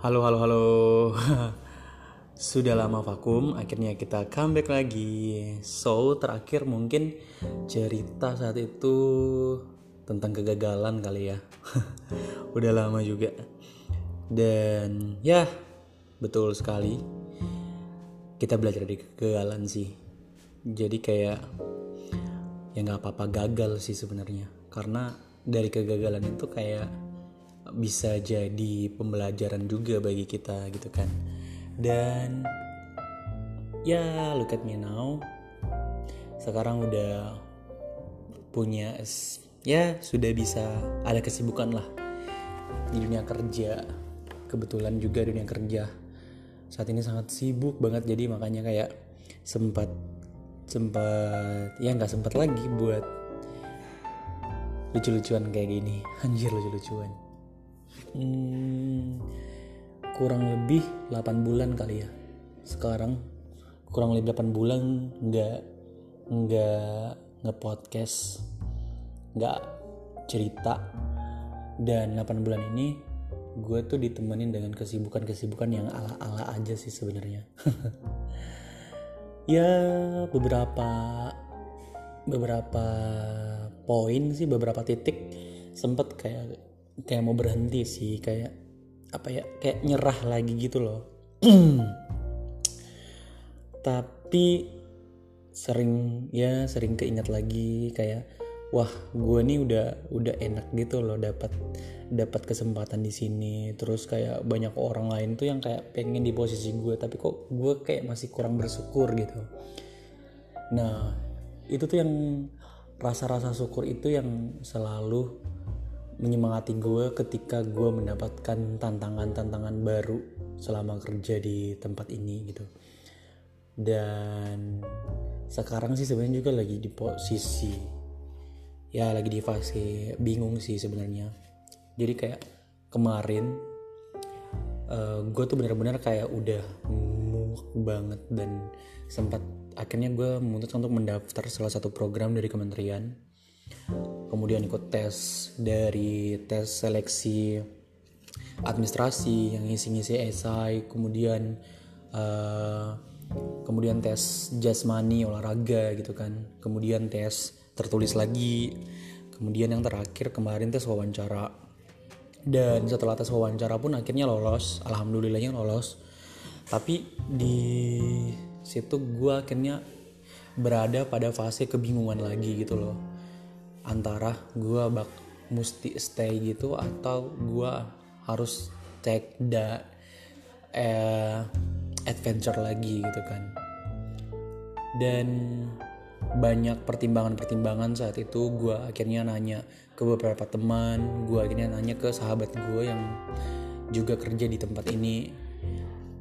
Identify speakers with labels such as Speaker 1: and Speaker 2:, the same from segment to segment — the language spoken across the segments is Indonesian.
Speaker 1: Halo, halo, halo. Sudah lama vakum, akhirnya kita comeback lagi. So, terakhir mungkin cerita saat itu tentang kegagalan kali ya. Udah lama juga. Dan ya, betul sekali. Kita belajar dari kegagalan sih. Jadi kayak ya nggak apa-apa gagal sih sebenarnya. Karena dari kegagalan itu kayak bisa jadi pembelajaran juga bagi kita gitu kan. Dan ya look at me now. Sekarang udah punya ya sudah bisa ada kesibukan lah di dunia kerja. Kebetulan juga dunia kerja saat ini sangat sibuk banget jadi makanya kayak sempat sempat ya nggak sempat lagi buat lucu-lucuan kayak gini. Anjir lucu-lucuan hmm, kurang lebih 8 bulan kali ya. Sekarang kurang lebih 8 bulan nggak nggak nge-podcast nggak cerita. Dan 8 bulan ini gue tuh ditemenin dengan kesibukan-kesibukan yang ala-ala aja sih sebenarnya. Ya beberapa beberapa poin sih beberapa titik sempet kayak kayak mau berhenti sih kayak apa ya kayak nyerah lagi gitu loh. Tapi sering ya sering keinget lagi kayak wah gue nih udah udah enak gitu loh dapat dapat kesempatan di sini. Terus kayak banyak orang lain tuh yang kayak pengen di posisi gue tapi kok gue kayak masih kurang bersyukur gitu. Nah itu tuh yang rasa-rasa syukur itu yang selalu menyemangati gue ketika gue mendapatkan tantangan-tantangan baru selama kerja di tempat ini gitu. Dan sekarang sih sebenarnya juga lagi di posisi ya lagi di fase bingung sih sebenarnya. Jadi kayak kemarin uh, gue tuh bener-bener kayak udah muak banget dan sempat akhirnya gue memutuskan untuk mendaftar salah satu program dari kementerian kemudian ikut tes dari tes seleksi administrasi yang ngisi-ngisi esai kemudian uh, kemudian tes jasmani olahraga gitu kan. Kemudian tes tertulis lagi. Kemudian yang terakhir kemarin tes wawancara. Dan setelah tes wawancara pun akhirnya lolos. Alhamdulillahnya lolos. Tapi di situ gue akhirnya berada pada fase kebingungan lagi gitu loh antara gue bak mesti stay gitu atau gue harus take the uh, adventure lagi gitu kan. Dan banyak pertimbangan-pertimbangan saat itu gue akhirnya nanya ke beberapa teman gue akhirnya nanya ke sahabat gue yang juga kerja di tempat ini.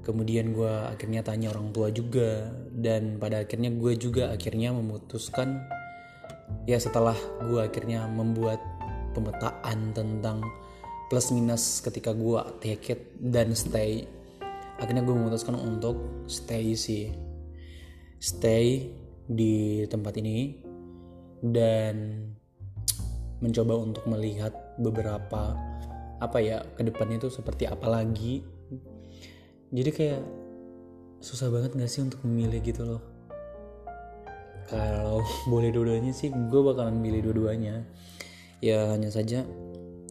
Speaker 1: Kemudian gue akhirnya tanya orang tua juga dan pada akhirnya gue juga akhirnya memutuskan ya setelah gue akhirnya membuat pemetaan tentang plus minus ketika gue take it dan stay akhirnya gue memutuskan untuk stay sih. Stay di tempat ini dan mencoba untuk melihat beberapa apa ya ke depannya itu seperti apa lagi. Jadi kayak susah banget gak sih untuk memilih gitu loh kalau boleh dua-duanya sih gue bakalan milih dua-duanya. Ya hanya saja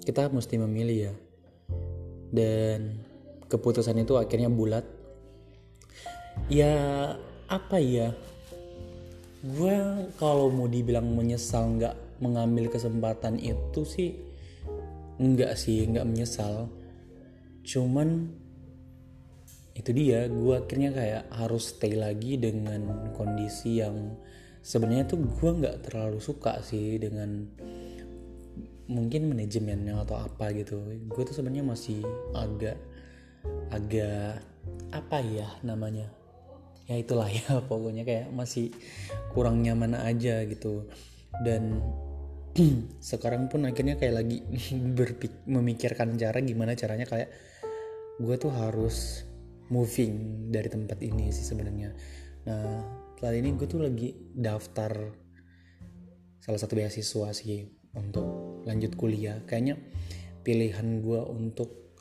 Speaker 1: kita mesti memilih ya. Dan keputusan itu akhirnya bulat. Ya apa ya? Gue kalau mau dibilang menyesal nggak mengambil kesempatan itu sih nggak sih nggak menyesal. Cuman itu dia gue akhirnya kayak harus stay lagi dengan kondisi yang sebenarnya tuh gue nggak terlalu suka sih dengan mungkin manajemennya atau apa gitu. Gue tuh sebenarnya masih agak agak apa ya namanya? Ya itulah ya pokoknya kayak masih kurang nyaman aja gitu. Dan sekarang pun akhirnya kayak lagi berpik memikirkan cara gimana caranya kayak gue tuh harus moving dari tempat ini sih sebenarnya. Nah saat ini gue tuh lagi daftar salah satu beasiswa sih untuk lanjut kuliah. Kayaknya pilihan gue untuk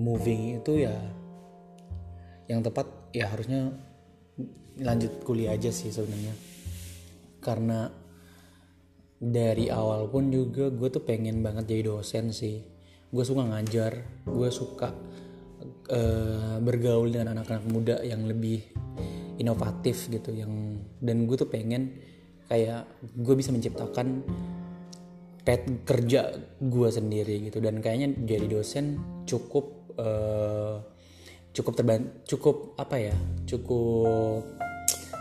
Speaker 1: moving itu ya yang tepat ya harusnya lanjut kuliah aja sih sebenarnya. Karena dari awal pun juga gue tuh pengen banget jadi dosen sih. Gue suka ngajar gue suka uh, bergaul dengan anak-anak muda yang lebih inovatif gitu yang dan gue tuh pengen kayak gue bisa menciptakan pet kerja gue sendiri gitu. Dan kayaknya jadi dosen cukup uh, cukup terban cukup apa ya cukup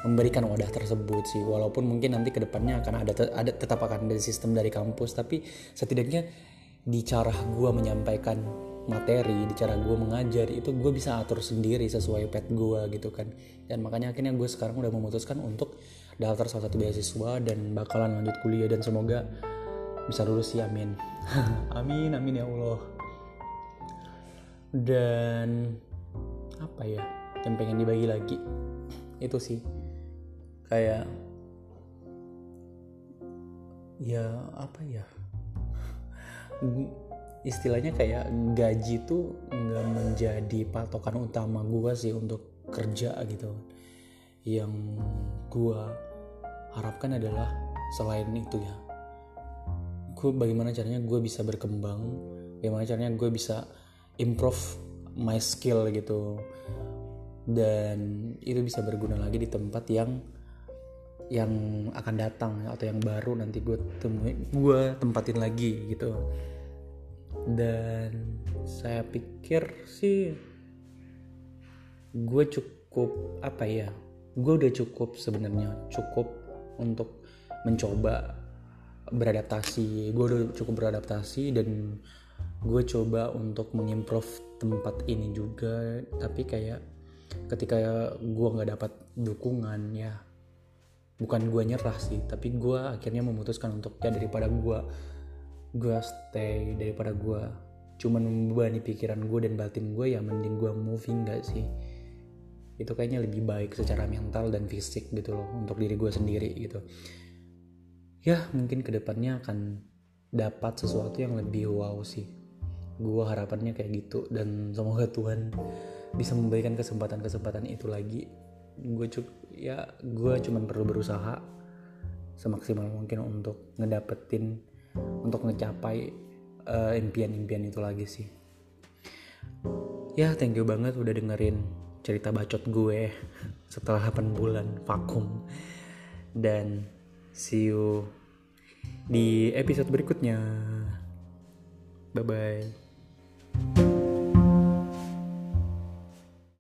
Speaker 1: memberikan wadah tersebut sih. Walaupun mungkin nanti ke depannya akan ada ada tetap akan ada sistem dari kampus tapi setidaknya di cara gue menyampaikan materi di cara gue mengajar itu gue bisa atur sendiri sesuai pet gue gitu kan. Dan makanya akhirnya gue sekarang udah memutuskan untuk daftar salah satu beasiswa dan bakalan lanjut kuliah dan semoga bisa lulus sih amin. Amin amin ya Allah. Dan apa ya yang pengen dibagi lagi? Itu sih. Kayak ya apa ya istilahnya kayak gaji tuh nggak menjadi patokan utama gue sih untuk kerja gitu. Yang gue harapkan adalah selain itu ya gue bagaimana caranya gue bisa berkembang bagaimana caranya gue bisa improve my skill gitu. Dan itu bisa berguna lagi di tempat yang yang akan datang atau yang baru nanti gue temui gue tempatin lagi gitu dan saya pikir sih gue cukup apa ya gue udah cukup sebenarnya cukup untuk mencoba beradaptasi. Gue udah cukup beradaptasi dan gue coba untuk mengimprove tempat ini juga. Tapi kayak ketika gue nggak dapat dukungan ya bukan gue nyerah sih tapi gue akhirnya memutuskan untuk ya daripada gue gue stay daripada gue cuman membebani pikiran gue dan batin gue ya mending gue moving gak sih? Itu kayaknya lebih baik secara mental dan fisik gitu loh untuk diri gue sendiri gitu. Ya mungkin ke depannya akan dapat sesuatu yang lebih wow sih. Gue harapannya kayak gitu dan semoga Tuhan bisa memberikan kesempatan-kesempatan itu lagi. Gue cuk ya gue cuman perlu berusaha semaksimal mungkin untuk ngedapetin untuk ngecapai uh, impian-impian itu lagi sih. Ya thank you banget udah dengerin cerita bacot gue setelah 8 bulan vakum. Dan see you di episode berikutnya. Bye bye